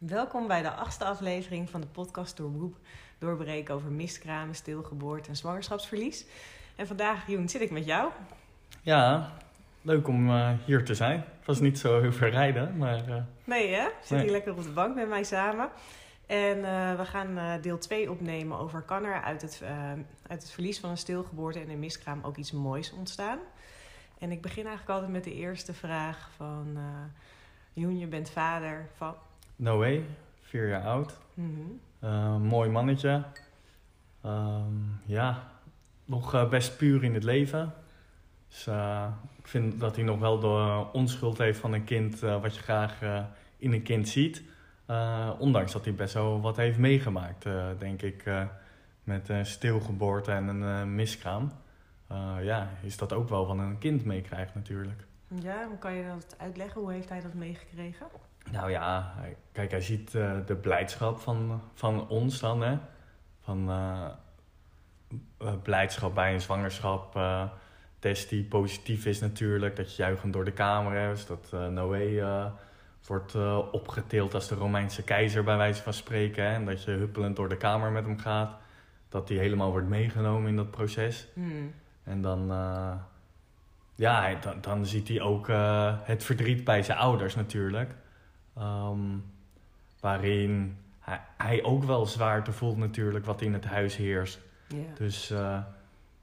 Welkom bij de achtste aflevering van de podcast Doorboep. Doorbreken over miskramen, stilgeboorte en zwangerschapsverlies. En vandaag, Joen, zit ik met jou. Ja, leuk om uh, hier te zijn. Het was niet zo heel veel rijden, maar... Uh, nee hè? Zit Nee. hier lekker op de bank met mij samen. En eh, we gaan eh, deel 2 opnemen over... kan er uit het, eh, uit het verlies van een stilgeboorte en een miskraam ook iets moois ontstaan? En ik begin eigenlijk altijd met de eerste vraag van... eh Joen, je bent vader van... Noé, vier jaar oud. Mhm. Eh, mooi mannetje. Ehm, ja, nog eh, best puur in het leven. Dus eh, ik vind dat hij nog wel de onschuld heeft van een kind... wat je graag in een kind ziet. Ondanks dat hij best wel wat heeft meegemaakt, denk ik... met een stilgeboorte en een miskraam. Ja, is dat ook wel van een kind meekrijgt natuurlijk. Ja, hoe kan je dat uitleggen? Hoe heeft hij dat meegekregen? Nou ja, kijk, hij ziet eh, de blijdschap van, van ons dan, hè. Van eh, eh, blijdschap bij een zwangerschap, test die positief is natuurlijk. Dat je juichend door de kamer hebt. Dat eh Noé wordt opgetild als de Romeinse keizer bij wijze van spreken. Hè? En dat je huppelend door de kamer met hem gaat. Dat hij helemaal wordt meegenomen in dat proces. Hmm. En dan, ja, dan, dan ziet hij ook eh, het verdriet bij zijn ouders natuurlijk. Ehm, waarin hij, hij ook wel zwaarte voelt natuurlijk wat in het huis heerst. Dus eh,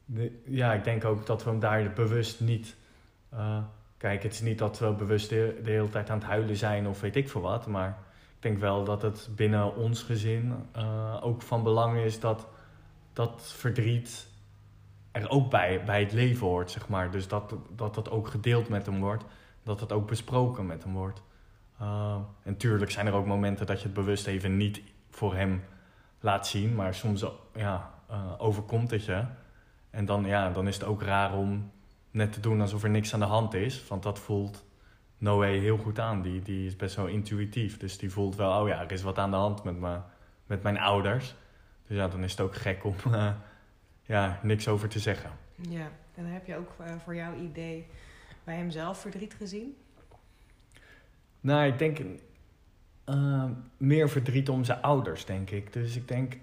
de- ja, ik denk ook dat we hem daar bewust niet... eh, kijk, het is niet dat we bewust de, de hele tijd aan het huilen zijn of weet ik veel wat. Maar ik denk wel dat het binnen ons gezin ook van belang is dat dat verdriet er ook bij, bij het leven hoort, zeg maar. Dus dat, dat dat ook gedeeld met hem wordt. Dat het ook besproken met hem wordt. Uh, en tuurlijk zijn er ook momenten dat je het bewust even niet voor hem laat zien. Maar soms ja, uh, overkomt het je. En dan, ja, dan is het ook raar om net te doen alsof er niks aan de hand is. Want dat voelt Noé heel goed aan. Die, die is best wel intuïtief. Dus die voelt wel, oh ja, er is wat aan de hand met, me, met mijn ouders. Dus ja, dan is het ook gek om uh, ja, niks over te zeggen. Ja, en dan heb je ook uh, voor jouw idee bij hem zelf verdriet gezien? Nou, ik denk uh, meer verdriet om zijn ouders, denk ik. Dus ik denk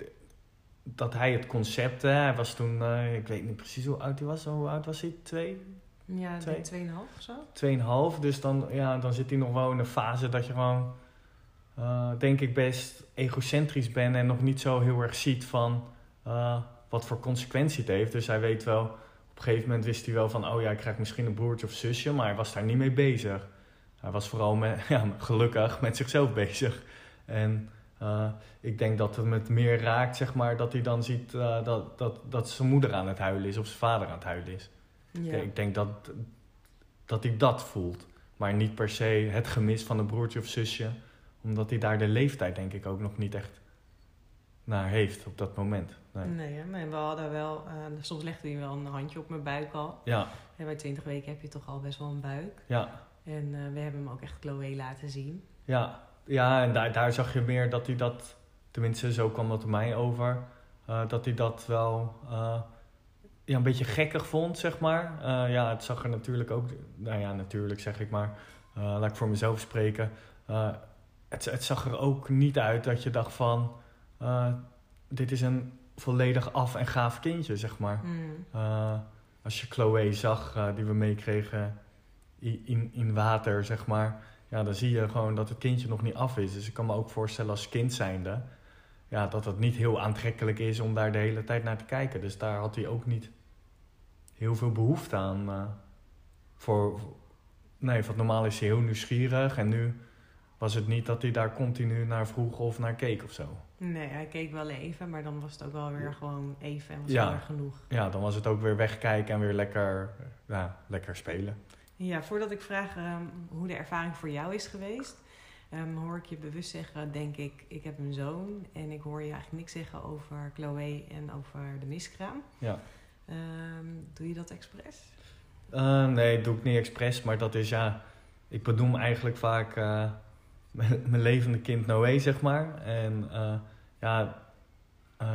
dat hij het concept, hè, hij was toen, uh, ik weet niet precies hoe oud hij was, hoe oud was hij? Twee? Ja, twee, tweeënhalf of zo? Tweeënhalf, dus dan, ja, dan zit hij nog wel in een fase dat je gewoon, uh, denk ik, best egocentrisch bent en nog niet zo heel erg ziet van wat voor consequentie het heeft. Dus hij weet wel, op een gegeven moment wist hij wel van, oh ja, ik krijg misschien een broertje of zusje, maar hij was daar niet mee bezig. Hij was vooral met, ja, gelukkig met zichzelf bezig. En uh, ik denk dat het met meer raakt, zeg maar, dat hij dan ziet uh, dat, dat, dat zijn moeder aan het huilen is of zijn vader aan het huilen is. Ja. Ik denk dat, dat hij dat voelt. Maar niet per se het gemis van een broertje of zusje. Omdat hij daar de leeftijd, denk ik, ook nog niet echt naar heeft op dat moment. Nee, nee, we hadden wel, uh, soms legde hij wel een handje op mijn buik al. Ja. En bij 20 weken heb je toch al best wel een buik. Ja. En uh, we hebben hem ook echt Chloe laten zien. Ja, ja en daar, daar zag je meer dat hij dat, tenminste zo kwam dat mij over, uh, dat hij dat wel ja, een beetje gekkig vond, zeg maar. Ja, het zag er natuurlijk ook, nou ja, natuurlijk zeg ik maar, laat ik voor mezelf spreken. Het, het zag er ook niet uit dat je dacht van, uh, dit is een volledig af en gaaf kindje, zeg maar. Mm. Uh, als je Chloe zag, uh, die we meekregen in, in water, zeg maar. Ja, dan zie je gewoon dat het kindje nog niet af is. Dus ik kan me ook voorstellen als kind zijnde... Ja, dat het niet heel aantrekkelijk is om daar de hele tijd naar te kijken. Dus daar had hij ook niet heel veel behoefte aan. Uh, voor, nee, want normaal is hij heel nieuwsgierig. En nu was het niet dat hij daar continu naar vroeg of naar keek of zo. Nee, hij keek wel even, maar dan was het ook wel weer gewoon even en was Ja. genoeg. Ja, dan was het ook weer wegkijken en weer lekker, ja, lekker spelen. Ja, voordat ik vraag um, hoe de ervaring voor jou is geweest, um, hoor ik je bewust zeggen, denk ik, ik heb een zoon en ik hoor je eigenlijk niks zeggen over Chloe en over de miskraam. Ja. Um, doe je dat expres? Uh, nee, doe ik niet expres, maar dat is ja, ik benoem eigenlijk vaak uh, mijn levende kind Noé, zeg maar. En uh, ja,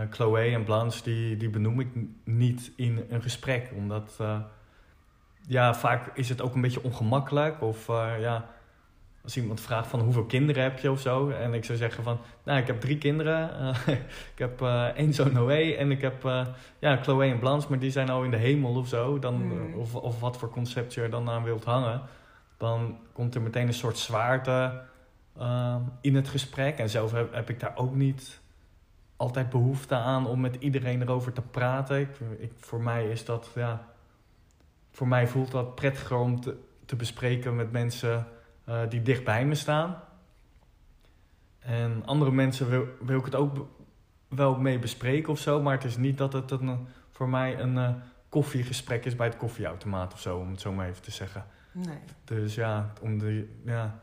Chloe en Blanche, die, die benoem ik niet in een gesprek, omdat ja, vaak is het ook een beetje ongemakkelijk. Of ja, als iemand vraagt van hoeveel kinderen heb je of zo. En ik zou zeggen van, nou ik heb drie kinderen. Eh, ik heb één zoon Noé en ik heb ja, Chloe en Blanche, maar die zijn al in de hemel of zo. Dan, Hmm. of, of wat voor concept je er dan aan wilt hangen. Dan komt er meteen een soort zwaarte in het gesprek. En zelf heb, heb ik daar ook niet altijd behoefte aan om met iedereen erover te praten. Ik, ik, voor mij is dat, ja... Voor mij voelt dat prettiger om te, te bespreken met mensen uh, die dicht bij me staan. En andere mensen wil, wil ik het ook wel mee bespreken of zo. Maar het is niet dat het een, voor mij een uh, koffiegesprek is bij het koffieautomaat of zo, om het zo maar even te zeggen. Nee. Dus ja, om de, ja.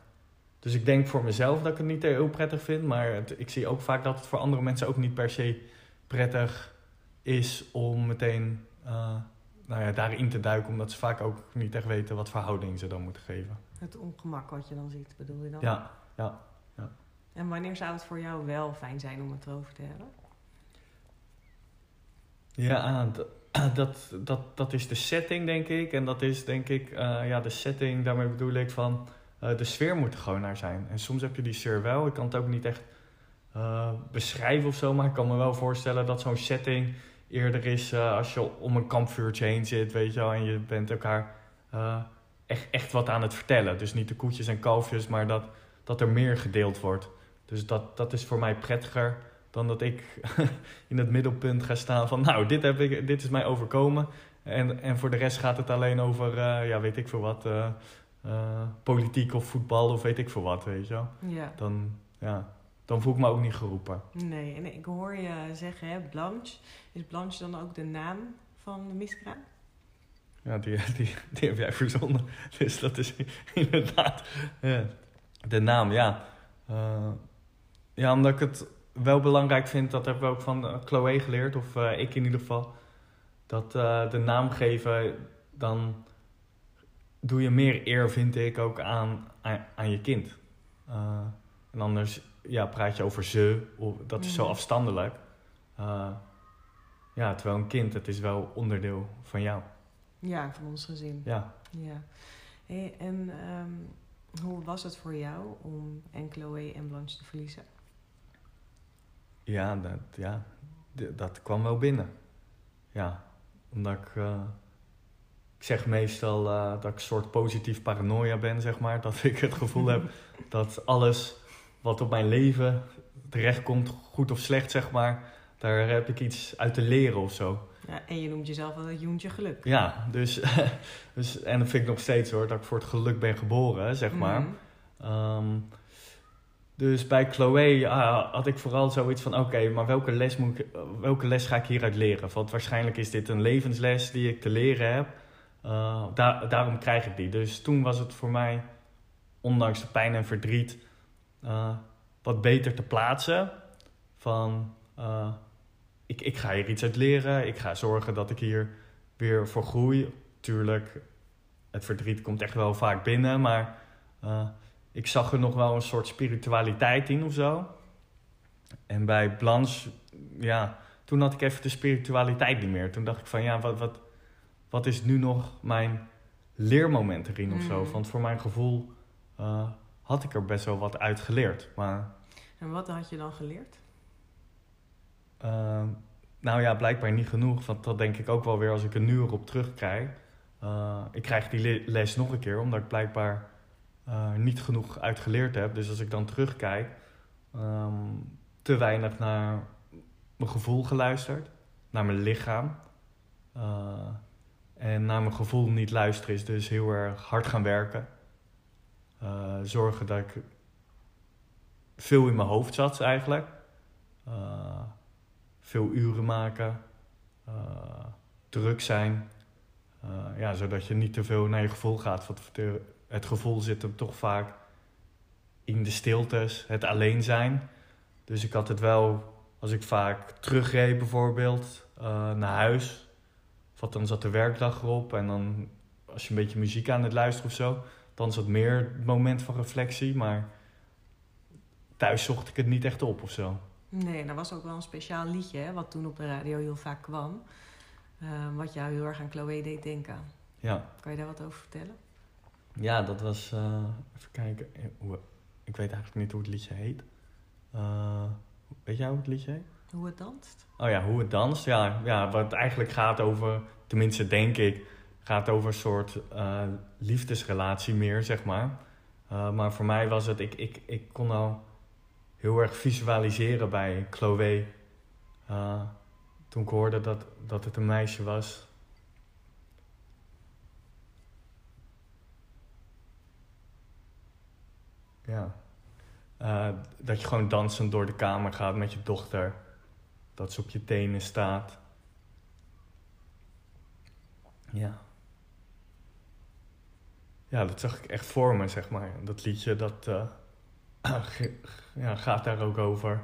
Dus ik denk voor mezelf dat ik het niet heel prettig vind. Maar het, ik zie ook vaak dat het voor andere mensen ook niet per se prettig is om meteen uh, nou ja, daarin te duiken. Omdat ze vaak ook niet echt weten wat verhouding ze dan moeten geven. Het ongemak wat je dan ziet, bedoel je dan? Ja, ja, ja. En wanneer zou het voor jou wel fijn zijn om het erover te hebben? Ja, dat, dat, dat is de setting, denk ik. En dat is, denk ik, uh, ja, de setting, daarmee bedoel ik van... Uh, de sfeer moet er gewoon naar zijn. En soms heb je die sfeer wel. Ik kan het ook niet echt uh, beschrijven of zo, maar ik kan me wel voorstellen dat zo'n setting eerder is als je om een kampvuurtje heen zit, weet je wel, en je bent elkaar echt, echt wat aan het vertellen. Dus niet de koetjes en kalfjes, maar dat, dat er meer gedeeld wordt. Dus dat, dat is voor mij prettiger dan dat ik in het middelpunt ga staan van... nou, dit, heb ik, dit is mij overkomen. En, en voor de rest gaat het alleen over, ja, weet ik veel wat... uh, politiek of voetbal of weet ik veel wat, weet je wel. Ja. Dan, ja, dan voel ik me ook niet geroepen. Nee, en ik hoor je zeggen, hè, Blanche. Is Blanche dan ook de naam van de miskraam? Ja, die, die, die heb jij verzonnen. Dus dat is inderdaad ja, de naam, ja. Uh, ja, omdat ik het wel belangrijk vind, dat hebben we ook van uh, Chloe geleerd, of uh, ik in ieder geval, dat de naam geven, dan doe je meer eer, vind ik, ook aan, aan, aan je kind. en anders ja, praat je over ze, of, dat is mm. zo afstandelijk. ja, terwijl een kind, het is wel onderdeel van jou. Ja, van ons gezin. Ja. ja. Hey, en um, hoe was het voor jou om en Chloe en Blanche te verliezen? Ja, dat, ja, dat kwam wel binnen. Ja, omdat ik... Uh, ik zeg meestal uh, dat ik een soort positief paranoia ben, zeg maar. Dat ik het gevoel heb dat alles wat op mijn leven terechtkomt, goed of slecht, zeg maar... daar heb ik iets uit te leren of zo. Ja, en je noemt jezelf wel het joentje geluk. Ja, dus, dus, en dat vind ik nog steeds hoor, dat ik voor het geluk ben geboren, zeg maar. Mhm. Um, dus bij Chloe uh, had ik vooral zoiets van: oké, okay, maar welke les, moet ik, welke les ga ik hieruit leren? Want waarschijnlijk is dit een levensles die ik te leren heb. Daar, daarom krijg ik die. Dus toen was het voor mij, ondanks de pijn en verdriet, uh, wat beter te plaatsen. Van ik, ik ga hier iets uit leren. Ik ga zorgen dat ik hier weer voor groei. Tuurlijk, het verdriet komt echt wel vaak binnen, maar ik zag er nog wel een soort spiritualiteit in of zo. En bij Blanche, ja, toen had ik even de spiritualiteit niet meer. Toen dacht ik van, ja, wat, wat, wat is nu nog mijn leermoment erin of zo? Mm. Want voor mijn gevoel uh, had ik er best wel wat uit geleerd. Maar, en wat had je dan geleerd? Uh, nou ja, blijkbaar niet genoeg. Want dat denk ik ook wel weer als ik er nu op terugkrijg. Uh, ik krijg die les nog een keer, omdat ik blijkbaar uh, niet genoeg uitgeleerd heb. Dus als ik dan terugkijk, um, te weinig naar mijn gevoel geluisterd, naar mijn lichaam. Uh, en naar mijn gevoel niet luisteren is dus heel erg hard gaan werken. Uh, zorgen dat ik veel in mijn hoofd zat eigenlijk. Uh, veel uren maken. Uh, druk zijn. ja, zodat je niet te veel naar je gevoel gaat. Want het gevoel zit hem toch vaak in de stiltes, het alleen zijn. Dus ik had het wel, als ik vaak terugreed bijvoorbeeld naar huis. Of dan zat de werkdag erop en dan als je een beetje muziek aan het luisteren of zo. Dan is het meer het moment van reflectie, maar thuis zocht ik het niet echt op of zo. Nee, en er was ook wel een speciaal liedje, hè, wat toen op de radio heel vaak kwam. Uh, wat jou heel erg aan Chloe deed denken. Ja. Kan je daar wat over vertellen? Ja, dat was. eh, even kijken. eh, Hoe, ik weet eigenlijk niet hoe het liedje heet. Eh, weet jij hoe het liedje heet? Hoe het danst? Oh ja, hoe het danst. Ja, ja, wat eigenlijk gaat over, tenminste denk ik, gaat over een soort eh, liefdesrelatie meer, zeg maar. Eh, maar voor mij was het, ik, ik, ik kon al heel erg visualiseren bij Chloe. eh, toen ik hoorde dat, dat het een meisje was. Ja. Dat je gewoon dansend door de kamer gaat met je dochter. Dat ze op je tenen staat. Ja. Ja, dat zag ik echt voor me, zeg maar. Dat liedje, dat eh, ja, gaat daar ook over.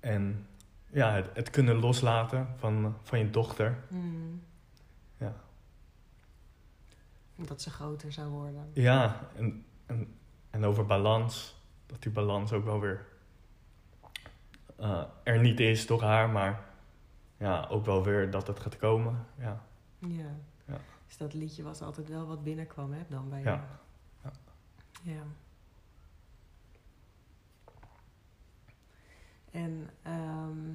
En ja, het, het kunnen loslaten van, van je dochter. Hmm. Ja. Dat ze groter zou worden. Ja, en, en, en over balans. Dat die balans ook wel weer eh, er niet is door haar, maar ja, ook wel weer dat het gaat komen. Ja, Ja. Ja. Dus dat liedje was altijd wel wat binnenkwam, hè, dan bij Ja. jou. Ja. Ja. En ehm,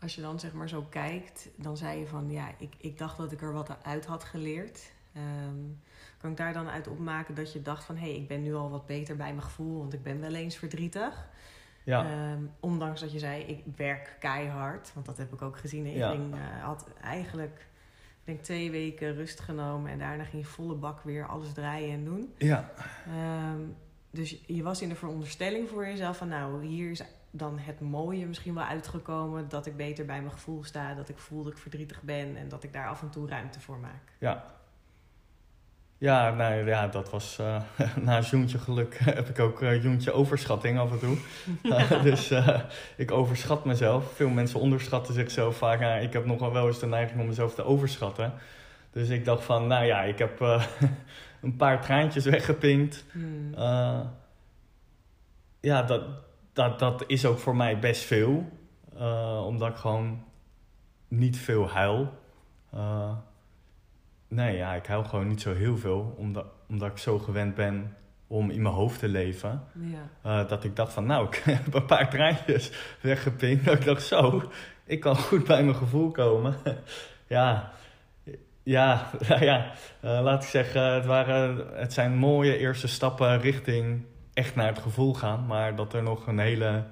als je dan zeg maar zo kijkt, dan zei je van ja, ik, ik dacht dat ik er wat uit had geleerd. Ehm, kan ik daar dan uit opmaken dat je dacht van hé, hey, ik ben nu al wat beter bij mijn gevoel, want ik ben wel eens verdrietig. Ja, Ehm, ondanks dat je zei, ik werk keihard. Want dat heb ik ook gezien. Ik Ja. ging, eh, had eigenlijk ik denk twee weken rust genomen. En daarna ging je volle bak weer alles draaien en doen. ja, Ehm, dus je was in de veronderstelling voor jezelf van... nou, hier is dan het mooie misschien wel uitgekomen... dat ik beter bij mijn gevoel sta. Dat ik voel dat ik verdrietig ben. En dat ik daar af en toe ruimte voor maak. ja. Ja, nou ja, dat was eh, na Joentje geluk heb ik ook eh Joentje overschatting af en toe. Dus eh, ik overschat mezelf. Veel mensen onderschatten zichzelf vaak. Ja, ik heb nogal wel eens de neiging om mezelf te overschatten. Dus ik dacht van, nou ja, ik heb een paar traantjes weggepinkt. Hmm. Ja, dat, dat, dat is ook voor mij best veel. Omdat ik gewoon niet veel huil. Nee, ja, ik huil gewoon niet zo heel veel. Omdat, omdat ik zo gewend ben om in mijn hoofd te leven. ja. Eh, dat ik dacht van, nou, ik heb een paar traantjes weggepinkt. Dat ik dacht, zo, ik kan goed bij mijn gevoel komen. ja, ja, ja. Eh, laat ik zeggen, het, waren, het zijn mooie eerste stappen richting echt naar het gevoel gaan. Maar dat er nog een hele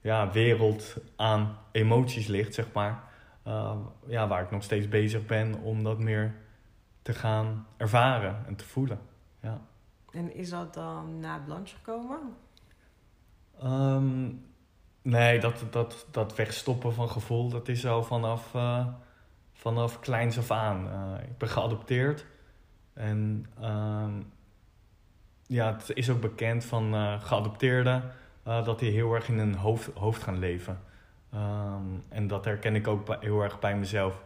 ja, wereld aan emoties ligt, zeg maar. Eh, ja, waar ik nog steeds bezig ben om dat meer te gaan ervaren en te voelen. Ja. En is dat dan na Blanche gekomen? Ehm, nee, dat, dat, dat wegstoppen van gevoel, dat is al vanaf, eh, vanaf kleins af aan. Eh, ik ben geadopteerd. En ehm, ja, het is ook bekend van eh, geadopteerden dat die heel erg in hun hoofd, hoofd gaan leven. Ehm, en dat herken ik ook bij- heel erg bij mezelf.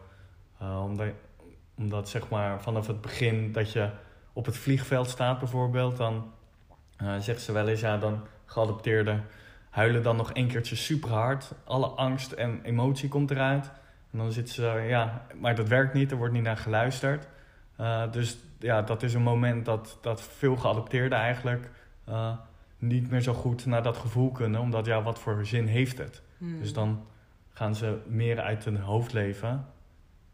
Omdat, omdat zeg maar vanaf het begin dat je op het vliegveld staat bijvoorbeeld, dan eh zegt ze wel eens, ja, dan geadopteerden huilen dan nog een keertje super hard. Alle angst en emotie komt eruit. En dan zit ze, ja, maar dat werkt niet, er wordt niet naar geluisterd. Eh, dus ja, dat is een moment dat, dat veel geadopteerden eigenlijk eh, niet meer zo goed naar dat gevoel kunnen. Omdat ja, wat voor zin heeft het? Hmm. Dus dan gaan ze meer uit hun hoofd leven.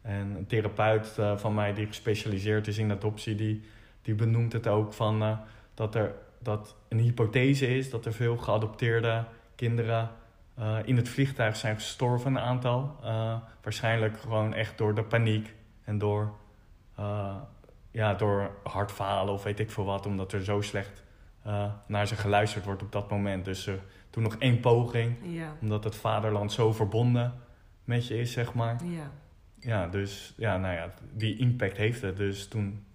En een therapeut eh, van mij die gespecialiseerd is in adoptie, die, die benoemt het ook van eh, dat er dat een hypothese is dat er veel geadopteerde kinderen eh, in het vliegtuig zijn gestorven, een aantal. Waarschijnlijk gewoon echt door de paniek en door, eh, ja, door hartfalen of weet ik veel wat, omdat er zo slecht naar ze geluisterd wordt op dat moment. Dus toen nog één poging Ja, omdat het vaderland zo verbonden met je is, zeg maar. ja. Ja, dus ja, nou ja, die impact heeft het. Dus toen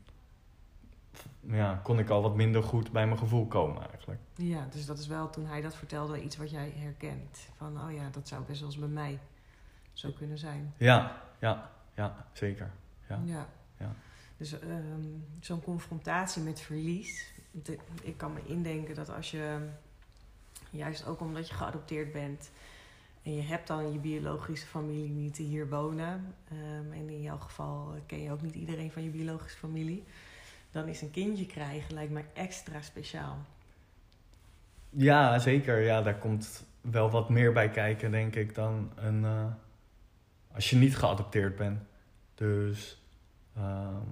ja, kon ik al wat minder goed bij mijn gevoel komen eigenlijk. Ja, dus dat is wel toen hij dat vertelde iets wat jij herkent. Van, oh ja, dat zou best wel eens bij mij zo kunnen zijn. Ja, ja, ja, zeker. Ja. Ja. Ja. Dus ehm, zo'n confrontatie met verlies. Ik kan me indenken dat als je, juist ook omdat je geadopteerd bent, en je hebt dan je biologische familie niet hier wonen, ehm, en in jouw geval ken je ook niet iedereen van je biologische familie, dan is een kindje krijgen lijkt mij extra speciaal. Ja, zeker. Ja, daar komt wel wat meer bij kijken, denk ik, dan een, eh, als je niet geadopteerd bent. Dus ehm,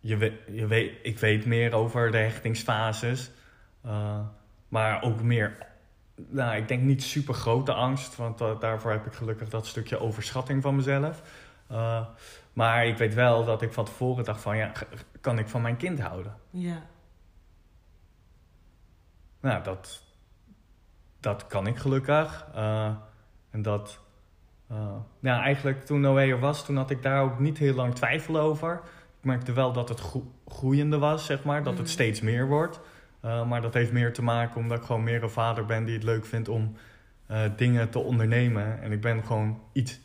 je, weet, je weet, ik weet meer over de hechtingsfases. Uh, maar ook meer, nou, ik denk niet super grote angst, want uh, daarvoor heb ik gelukkig dat stukje overschatting van mezelf. Uh, maar ik weet wel dat ik van tevoren dacht van, ja, kan ik van mijn kind houden? Ja. Nou, dat, dat kan ik gelukkig. en dat, ja, eigenlijk toen Noé er was, toen had ik daar ook niet heel lang twijfel over. Ik merkte wel dat het groeiende was, zeg maar, dat het Mhm. steeds meer wordt. Uh, maar dat heeft meer te maken omdat ik gewoon meer een vader ben die het leuk vindt om uh, dingen te ondernemen. En ik ben gewoon iets.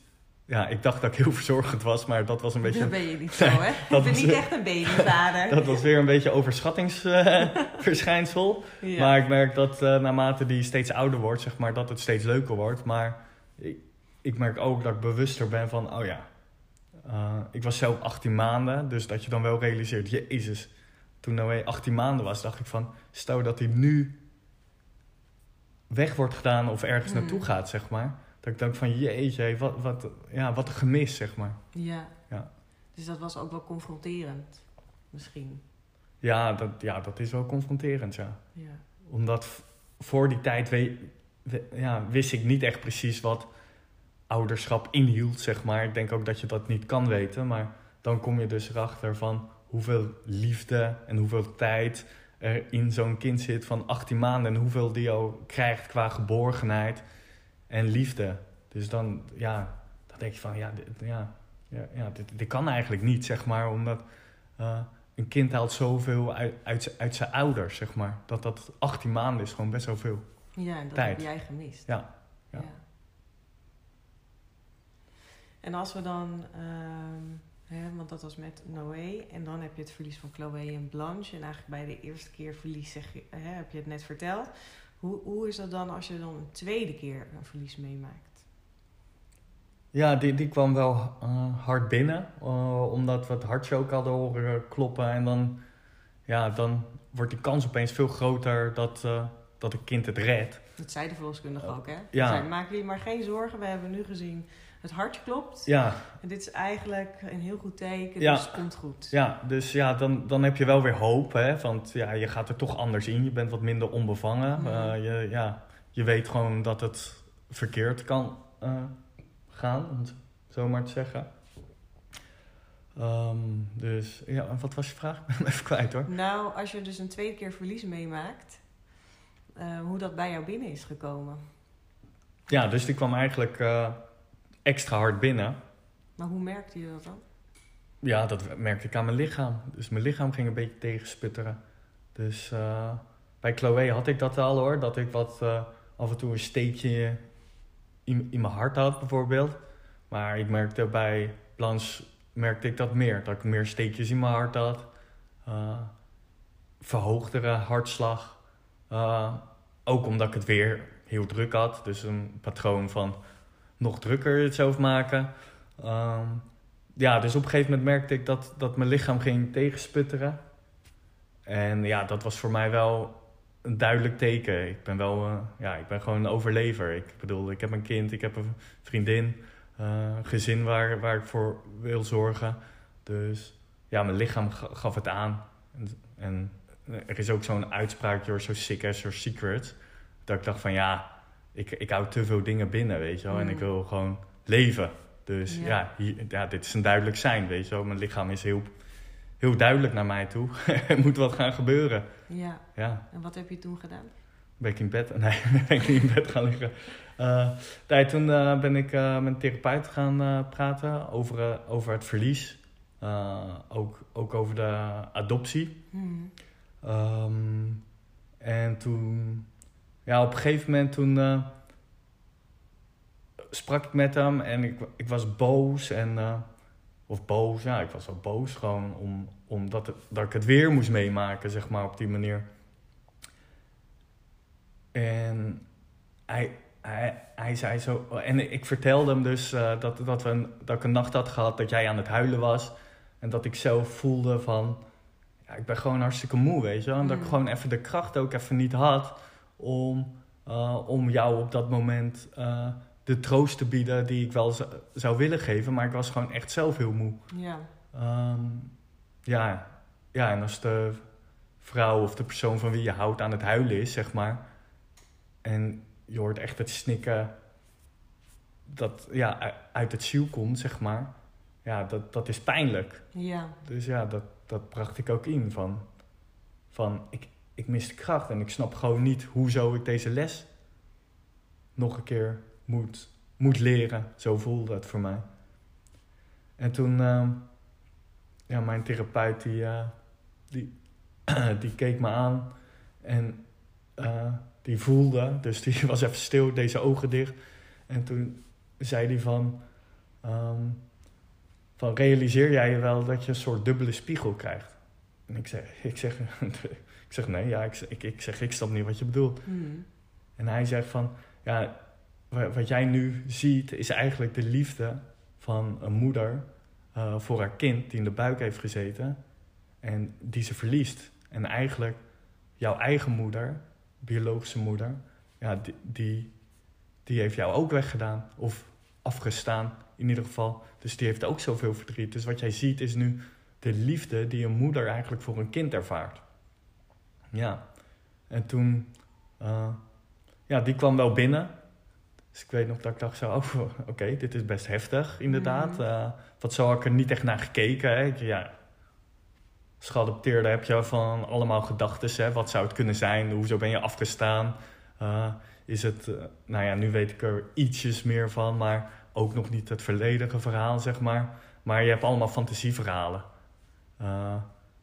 Ja, ik dacht dat ik heel verzorgend was, maar dat was een beetje. Dat ben je niet zo, hè? dat ik ben niet echt een babyvader. Dat was weer een beetje overschattingsverschijnsel. ja. Maar ik merk dat uh, naarmate die steeds ouder wordt, zeg maar, dat het steeds leuker wordt. Maar ik, ik merk ook dat ik bewuster ben van, oh ja, ik was zelf 18 maanden. Dus dat je dan wel realiseert, jezus, toen Noé 18 maanden was, dacht ik van, stel dat hij nu weg wordt gedaan of ergens Hmm. naartoe gaat, zeg maar. Dat ik denk van, jeetje, wat, wat, ja, wat een gemis, zeg maar. ja. Ja. Dus dat was ook wel confronterend, misschien. Ja, dat, ja, dat is wel confronterend, ja. Ja. Omdat voor die tijd we, we- ja, wist ik niet echt precies wat ouderschap inhield, zeg maar. Ik denk ook dat je dat niet kan weten, maar dan kom je dus erachter van hoeveel liefde en hoeveel tijd er in zo'n kind zit van 18 maanden en hoeveel die al krijgt qua geborgenheid en liefde. Dus dan, ja, dan denk je van, ja, dit, ja, ja, ja dit, dit kan eigenlijk niet, zeg maar, omdat eh, een kind haalt zoveel uit, uit, uit zijn ouders, zeg maar. Dat dat 18 maanden is gewoon best wel veel. Ja, en dat Tijd. heb jij gemist. Ja, ja. En als we dan, ehm, hè, want dat was met Noé, en dan heb je het verlies van Chloe en Blanche. En eigenlijk bij de eerste keer verlies zeg je, hè, heb je het net verteld. Hoe, hoe is dat dan als je dan een tweede keer een verlies meemaakt? Ja, die, die kwam wel eh, hard binnen. eh, omdat we het hartje ook hadden horen kloppen. En dan, ja, dan wordt die kans opeens veel groter dat, eh, dat een kind het redt. Dat zei de verloskundige ook, hè? Ja. Zei, maak jullie maar geen zorgen, we hebben nu gezien het hartje klopt. Ja, En dit is eigenlijk een heel goed teken, Ja. dus het komt goed. ja dus ja, dan, dan heb je wel weer hoop. Hè? Want ja, je gaat er toch anders in. Je bent wat minder onbevangen. Eh, je, ja, je weet gewoon dat het verkeerd kan eh, gaan, om het zo maar te zeggen. Ehm, dus ja, en wat was je vraag? Ik ben hem even kwijt hoor. Nou, als je dus een tweede keer verlies meemaakt, eh, hoe dat bij jou binnen is gekomen. Ja, dus die kwam eigenlijk extra hard binnen. Maar hoe merkte je dat dan? Ja, dat merkte ik aan mijn lichaam. Dus mijn lichaam ging een beetje tegensputteren. Dus eh, bij Chloe had ik dat al hoor. Dat ik wat eh, af en toe een steekje in, in mijn hart had bijvoorbeeld. Maar ik merkte bij Blanche merkte ik dat meer. Dat ik meer steekjes in mijn hart had. Eh verhoogdere hartslag. Ook omdat ik het weer heel druk had. Dus een patroon van nog drukker het zelf maken. Ehm, ja, dus op een gegeven moment merkte ik dat, dat mijn lichaam ging tegensputteren. En ja, dat was voor mij wel een duidelijk teken. Ik ben wel, eh, ja, ik ben gewoon een overlever. Ik bedoel, ik heb een kind, ik heb een vriendin, eh, een gezin waar, waar ik voor wil zorgen. Dus ja, mijn lichaam ga- gaf het aan. En, en er is ook zo'n uitspraak, you're so sick as your secret. Dat ik dacht van ja, ik, ik hou te veel dingen binnen, weet je wel. En Mm. ik wil gewoon leven. Dus Ja. ja, hier, ja, dit is een duidelijk zijn, weet je wel. Mijn lichaam is heel, heel duidelijk naar mij toe. er moet wat gaan gebeuren. Ja, Ja, en wat heb je toen gedaan? ben ik in bed? Nee, ben ik niet in bed gaan liggen. Nee, toen eh, ben ik eh, met een therapeut gaan praten over, over het verlies. Ook, ook over de adoptie. Hmm. Ehm, en toen, ja, op een gegeven moment toen eh, sprak ik met hem en ik, ik was boos en, eh, of boos, ja, ik was wel boos gewoon om, omdat het, dat ik het weer moest meemaken, zeg maar, op die manier. En hij, hij hij, zei zo... En ik vertelde hem dus eh, dat, dat, we een, dat ik een nacht had gehad dat jij aan het huilen was. En dat ik zelf voelde van... Ja, ik ben gewoon hartstikke moe, weet je wel. En dat ik Mm. gewoon even de kracht ook even niet had om, eh, om jou op dat moment eh, de troost te bieden die ik wel zou, willen geven. Maar ik was gewoon echt zelf heel moe. Ja. Ehm, ja, ja, en als de vrouw of de persoon van wie je houdt aan het huilen is, zeg maar. En je hoort echt het snikken dat ja, uit het ziel komt, zeg maar. Ja, dat, dat is pijnlijk. Ja. Dus ja, dat, dat bracht ik ook in. Van, van ik, ik mis de kracht en ik snap gewoon niet hoezo ik deze les nog een keer moet, moet leren. Zo voelde het voor mij. En toen, ehm, ja, mijn therapeut die, eh, die, die keek me aan en eh, die voelde, dus die was even stil, deze ogen dicht. En toen zei hij van, ehm, van realiseer jij je wel dat je een soort dubbele spiegel krijgt? En ik zeg, ik zeg, ik zeg nee, ja, ik, zeg- ik, ik zeg, ik snap niet wat je bedoelt. Mm. En hij zegt van, ja, wa- wat jij nu ziet is eigenlijk de liefde van een moeder eh, voor haar kind die in de buik heeft gezeten en die ze verliest. En eigenlijk jouw eigen moeder, biologische moeder, ja, die, die, die heeft jou ook weggedaan of afgestaan in ieder geval. Dus die heeft ook zoveel verdriet. Dus wat jij ziet is nu de liefde die een moeder eigenlijk voor een kind ervaart. Ja, en toen, eh, ja, die kwam wel binnen. Dus ik weet nog dat ik dacht zo, oh, oké, dit is best heftig inderdaad. Mhm. Eh, wat zo had ik er niet echt naar gekeken. Hè. Ja, als geadopteerde heb je van allemaal gedachten. Hè. Wat zou het kunnen zijn? Hoezo ben je afgestaan? Eh, is het, nou ja, nu weet ik er ietsjes meer van, maar ook nog niet het volledige verhaal, zeg maar. Maar je hebt allemaal fantasieverhalen.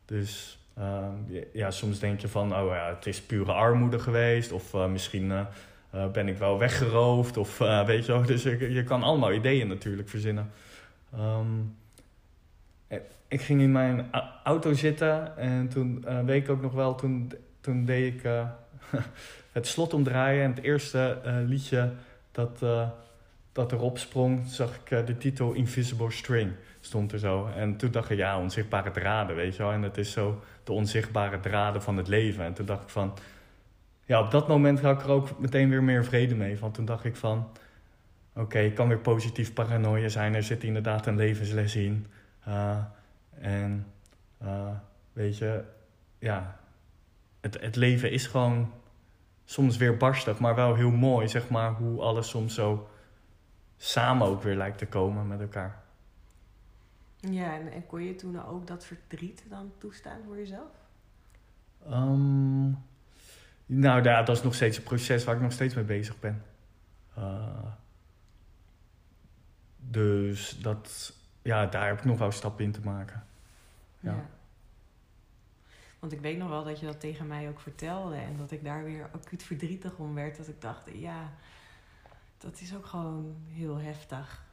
Dus eh, ja, soms denk je van, oh ja, het is pure armoede geweest. Of eh, misschien eh, eh, ben ik wel weggeroofd. Of weet je wel, dus je, je kan allemaal ideeën natuurlijk verzinnen. Ehm, eh, ik ging in mijn auto zitten en toen weet ik ook nog wel, toen, toen deed ik het slot omdraaien. En het eerste liedje dat, dat erop sprong, zag ik de titel Invisible String stond er zo. En toen dacht ik, ja, onzichtbare draden, weet je wel. En het is zo de onzichtbare draden van het leven. En toen dacht ik van, ja, op dat moment had ik er ook meteen weer meer vrede mee. Want toen dacht ik van, oké, ik kan weer positief paranoia zijn. Er zit inderdaad een levensles in. Eh, en eh, weet je, ja, het, het leven is gewoon soms weer barstig, maar wel heel mooi, zeg maar, hoe alles soms zo samen ook weer lijkt te komen met elkaar. Ja, en, en kon je toen ook dat verdriet dan toestaan voor jezelf? Ehm, nou ja, dat is nog steeds een proces waar ik nog steeds mee bezig ben. Eh, dus dat, ja, daar heb ik nog wel stappen in te maken. Ja. Want ik weet nog wel dat je dat tegen mij ook vertelde. En dat ik daar weer acuut verdrietig om werd. Dat ik dacht, ja, dat is ook gewoon heel heftig.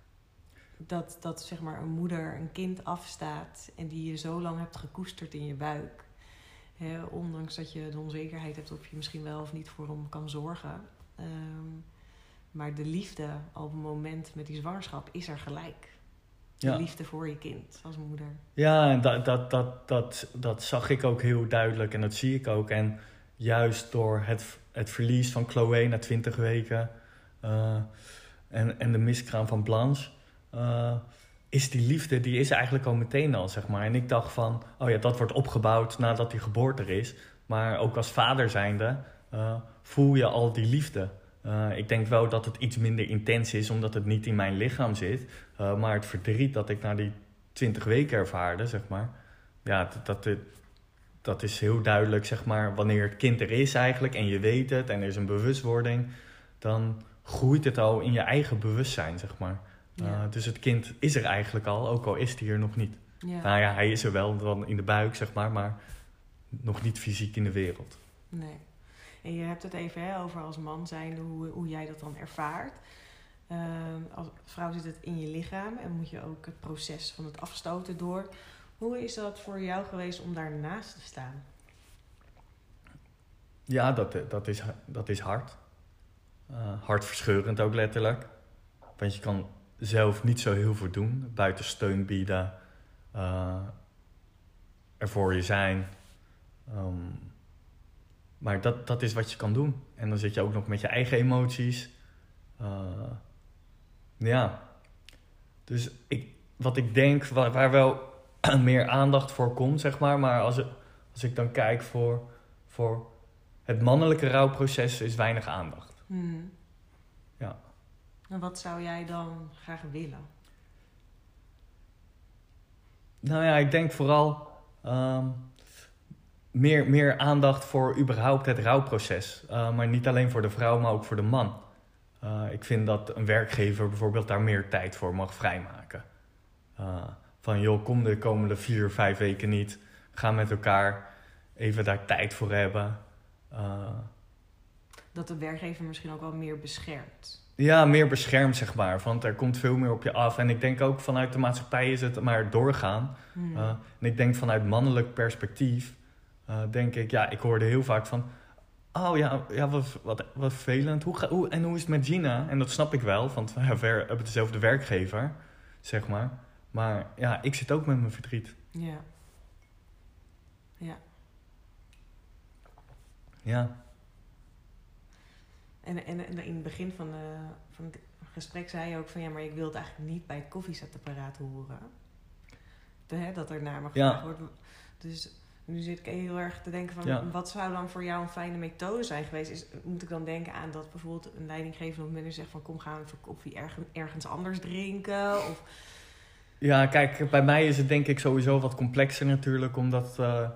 Dat, dat zeg maar een moeder een kind afstaat en die je zo lang hebt gekoesterd in je buik. Hè, ondanks dat je de onzekerheid hebt of je misschien wel of niet voor hem kan zorgen. Ehm, maar de liefde op het moment met die zwangerschap is er gelijk. De Ja. liefde voor je kind als moeder. Ja, en dat, dat, dat, dat, dat zag ik ook heel duidelijk en dat zie ik ook. En juist door het, het verlies van Chloe na 20 weken eh, en, en de miskraam van Blanche, eh, is die liefde, die is eigenlijk al meteen al, zeg maar. En ik dacht van, oh ja, dat wordt opgebouwd nadat die geboorte is. Maar ook als vader zijnde eh, voel je al die liefde. Eh, ik denk wel dat het iets minder intens is, omdat het niet in mijn lichaam zit. Maar het verdriet dat ik na die 20 weken ervaarde, zeg maar. Ja, dat, dat, dat is heel duidelijk, zeg maar, wanneer het kind er is eigenlijk en je weet het en er is een bewustwording, dan groeit het al in je eigen bewustzijn, zeg maar. Ja. Uh, dus het kind is er eigenlijk al, ook al is hij er nog niet. ja. Nou ja, hij is er wel dan in de buik, zeg maar, maar nog niet fysiek in de wereld. Nee. En je hebt het even hè, over als man zijnde, hoe, hoe jij dat dan ervaart. Ehm, als vrouw zit het in je lichaam en moet je ook het proces van het afstoten door. Hoe is dat voor jou geweest om daarnaast te staan? Ja, dat, dat, is, dat is hard. Uh, hartverscheurend ook letterlijk. Want je kan zelf niet zo heel veel doen. Buiten steun bieden. Uh, er voor je zijn. Ehm, maar dat, dat is wat je kan doen. En dan zit je ook nog met je eigen emoties. Uh, ja. Dus ik, wat ik denk, waar, wel meer aandacht voor komt, zeg maar. Maar als, als ik dan kijk voor, voor het mannelijke rouwproces, is weinig aandacht. Hmm. En wat zou jij dan graag willen? Nou ja, ik denk vooral um, meer, meer aandacht voor überhaupt het rouwproces. Uh, maar niet alleen voor de vrouw, maar ook voor de man. Uh, ik vind dat een werkgever bijvoorbeeld daar meer tijd voor mag vrijmaken. Uh, van joh, kom de komende vier, vijf weken niet. Ga met elkaar even daar tijd voor hebben. dat de werkgever misschien ook wel meer beschermt. Ja, meer beschermd, zeg maar. Want er komt veel meer op je af. En ik denk ook vanuit de maatschappij is het maar doorgaan. Hmm. Uh, en ik denk vanuit mannelijk perspectief, uh, denk ik, ja, ik hoorde heel vaak van. Oh ja, ja wat, wat, wat vervelend. Hoe, hoe, en hoe is het met Gina? En dat snap ik wel, want we hebben dezelfde werkgever, zeg maar. Maar ja, ik zit ook met mijn verdriet. Ja. Ja. Ja. En, en, en, in het begin van, de, van het gesprek zei je ook van ja, maar ik wil het eigenlijk niet bij het koffiezetapparaat horen. De, hè, dat er naar me gevraagd ja. wordt. Dus nu zit ik heel erg te denken van wat zou dan voor jou een fijne methode zijn geweest? Is, moet ik dan denken aan dat bijvoorbeeld een leidinggevende of manager zegt van kom gaan we even koffie ergens, ergens anders drinken? Of... Ja, kijk, bij mij is het denk ik sowieso wat complexer natuurlijk, omdat. Uh,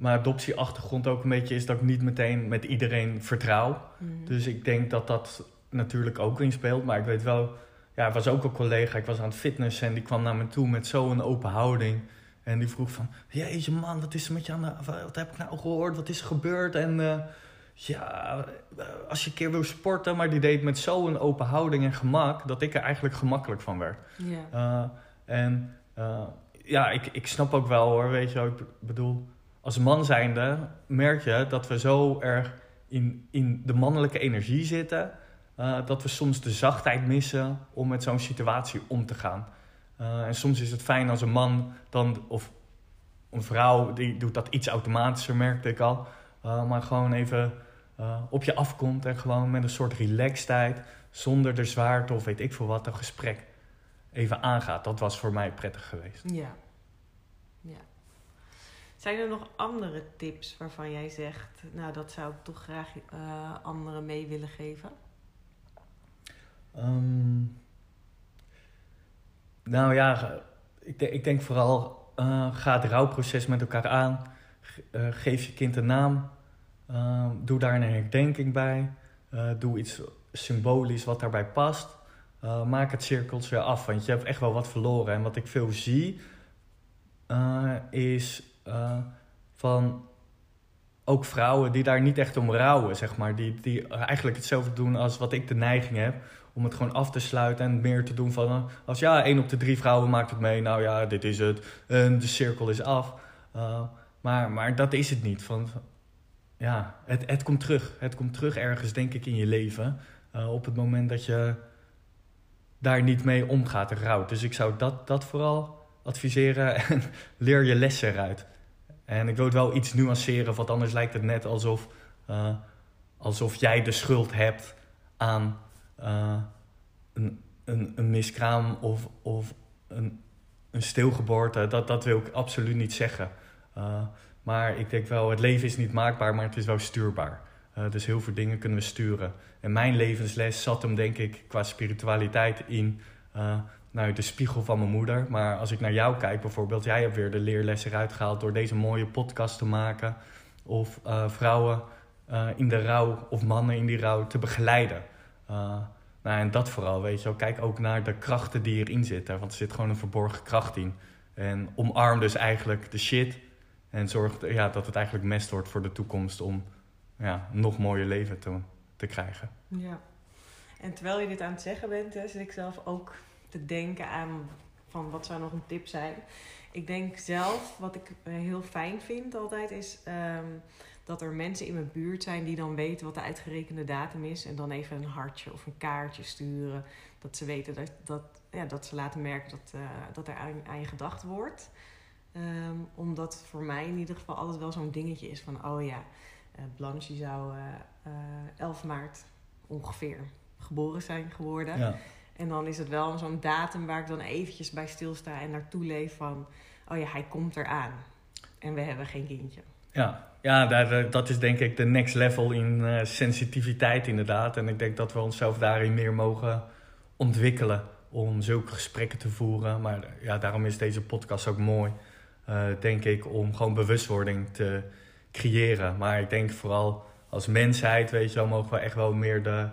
mijn adoptieachtergrond ook een beetje is dat ik niet meteen met iedereen vertrouw. Mhm. Dus ik denk dat dat natuurlijk ook inspeelt. Maar ik weet wel, ja, er was ook een collega, ik was aan het fitnessen en die kwam naar me toe met zo'n open houding. En die vroeg van, jeetje man, wat is er met je aan de, wat heb ik nou gehoord, wat is er gebeurd? En uh, ja, als je een keer wil sporten, maar die deed met zo'n open houding en gemak, dat ik er eigenlijk gemakkelijk van werd. Yeah. en uh, ja, ik, ik snap ook wel hoor, weet je, ik bedoel als man zijnde merk je dat we zo erg in, in de mannelijke energie zitten. Uh, dat we soms de zachtheid missen om met zo'n situatie om te gaan. Uh, en soms is het fijn als een man dan, of een vrouw, die doet dat iets automatischer, merkte ik al. Uh, maar gewoon even op je afkomt en gewoon met een soort relaxedheid, zonder de zwaarte of weet ik veel wat, een gesprek even aangaat. Dat was voor mij prettig geweest. Ja. Zijn er nog andere tips waarvan jij zegt, nou dat zou ik toch graag uh, anderen mee willen geven? Um, nou ja, ik, ik denk vooral, uh, ga het rouwproces met elkaar aan. Uh, geef je kind een naam. Uh, doe daar een herdenking bij. doe iets symbolisch wat daarbij past. maak het cirkeltje af, want je hebt echt wel wat verloren. En wat ik veel zie, is uh, van ook vrouwen die daar niet echt om rouwen, zeg maar. Die, die eigenlijk hetzelfde doen als wat ik de neiging heb. Om het gewoon af te sluiten en meer te doen van... Eh, als ja, één op de drie vrouwen maakt het mee. Nou ja, dit is het. En de cirkel is af. Uh, maar, maar dat is het niet. Van, ja, het, het komt terug. Het komt terug ergens, denk ik, in je leven. Op het moment dat je daar niet mee omgaat, rouwt. Dus ik zou dat, dat vooral adviseren en leer je lessen eruit. En ik wil het wel iets nuanceren, want anders lijkt het net alsof, uh, alsof jij de schuld hebt aan uh, een, een, een miskraam of, of een, een stilgeboorte. Dat, dat wil ik absoluut niet zeggen. Uh, maar ik denk wel, het leven is niet maakbaar, maar het is wel stuurbaar. dus heel veel dingen kunnen we sturen. En mijn levensles zat hem denk ik qua spiritualiteit in nou, de spiegel van mijn moeder. Maar als ik naar jou kijk bijvoorbeeld, jij hebt weer de leerlessen eruit gehaald door deze mooie podcast te maken. Of uh, vrouwen uh, in de rouw of mannen in die rouw te begeleiden. Uh, nou, en dat vooral, weet je wel. Kijk ook naar de krachten die erin zitten. Want er zit gewoon een verborgen kracht in. En omarm dus eigenlijk de shit. En zorg ja, dat het eigenlijk mest wordt voor de toekomst om ja, nog mooier leven te, te krijgen. Ja. En terwijl je dit aan het zeggen bent, hè, zit ik zelf ook te denken aan van wat zou nog een tip zijn. Ik denk zelf, wat ik heel fijn vind altijd, is um, dat er mensen in mijn buurt zijn die dan weten wat de uitgerekende datum is. En dan even een hartje of een kaartje sturen. Dat ze weten dat, dat, ja, dat ze laten merken dat, uh, dat er aan, je gedacht wordt. Um, omdat voor mij in ieder geval altijd wel zo'n dingetje is van, oh ja, uh, Blanche zou uh, 11 maart ongeveer geboren zijn geworden. Ja. En dan is het wel zo'n datum waar ik dan eventjes bij stilsta en naartoe leef van, oh ja, hij komt eraan. En we hebben geen kindje. Ja, ja daar, dat is denk ik de next level in uh, sensitiviteit inderdaad. En ik denk dat we onszelf daarin meer mogen ontwikkelen om zulke gesprekken te voeren. Maar ja, daarom is deze podcast ook mooi, denk ik, om gewoon bewustwording te creëren. Maar ik denk vooral als mensheid, weet je wel, mogen we echt wel meer de,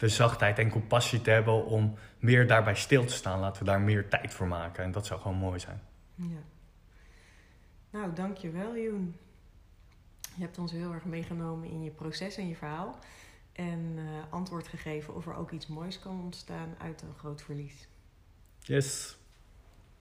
de zachtheid en compassie te hebben om meer daarbij stil te staan. Laten we daar meer tijd voor maken. En dat zou gewoon mooi zijn. Ja. Nou, dankjewel Joen. Je hebt ons heel erg meegenomen in je proces en je verhaal. En uh, antwoord gegeven of er ook iets moois kan ontstaan uit een groot verlies. Yes.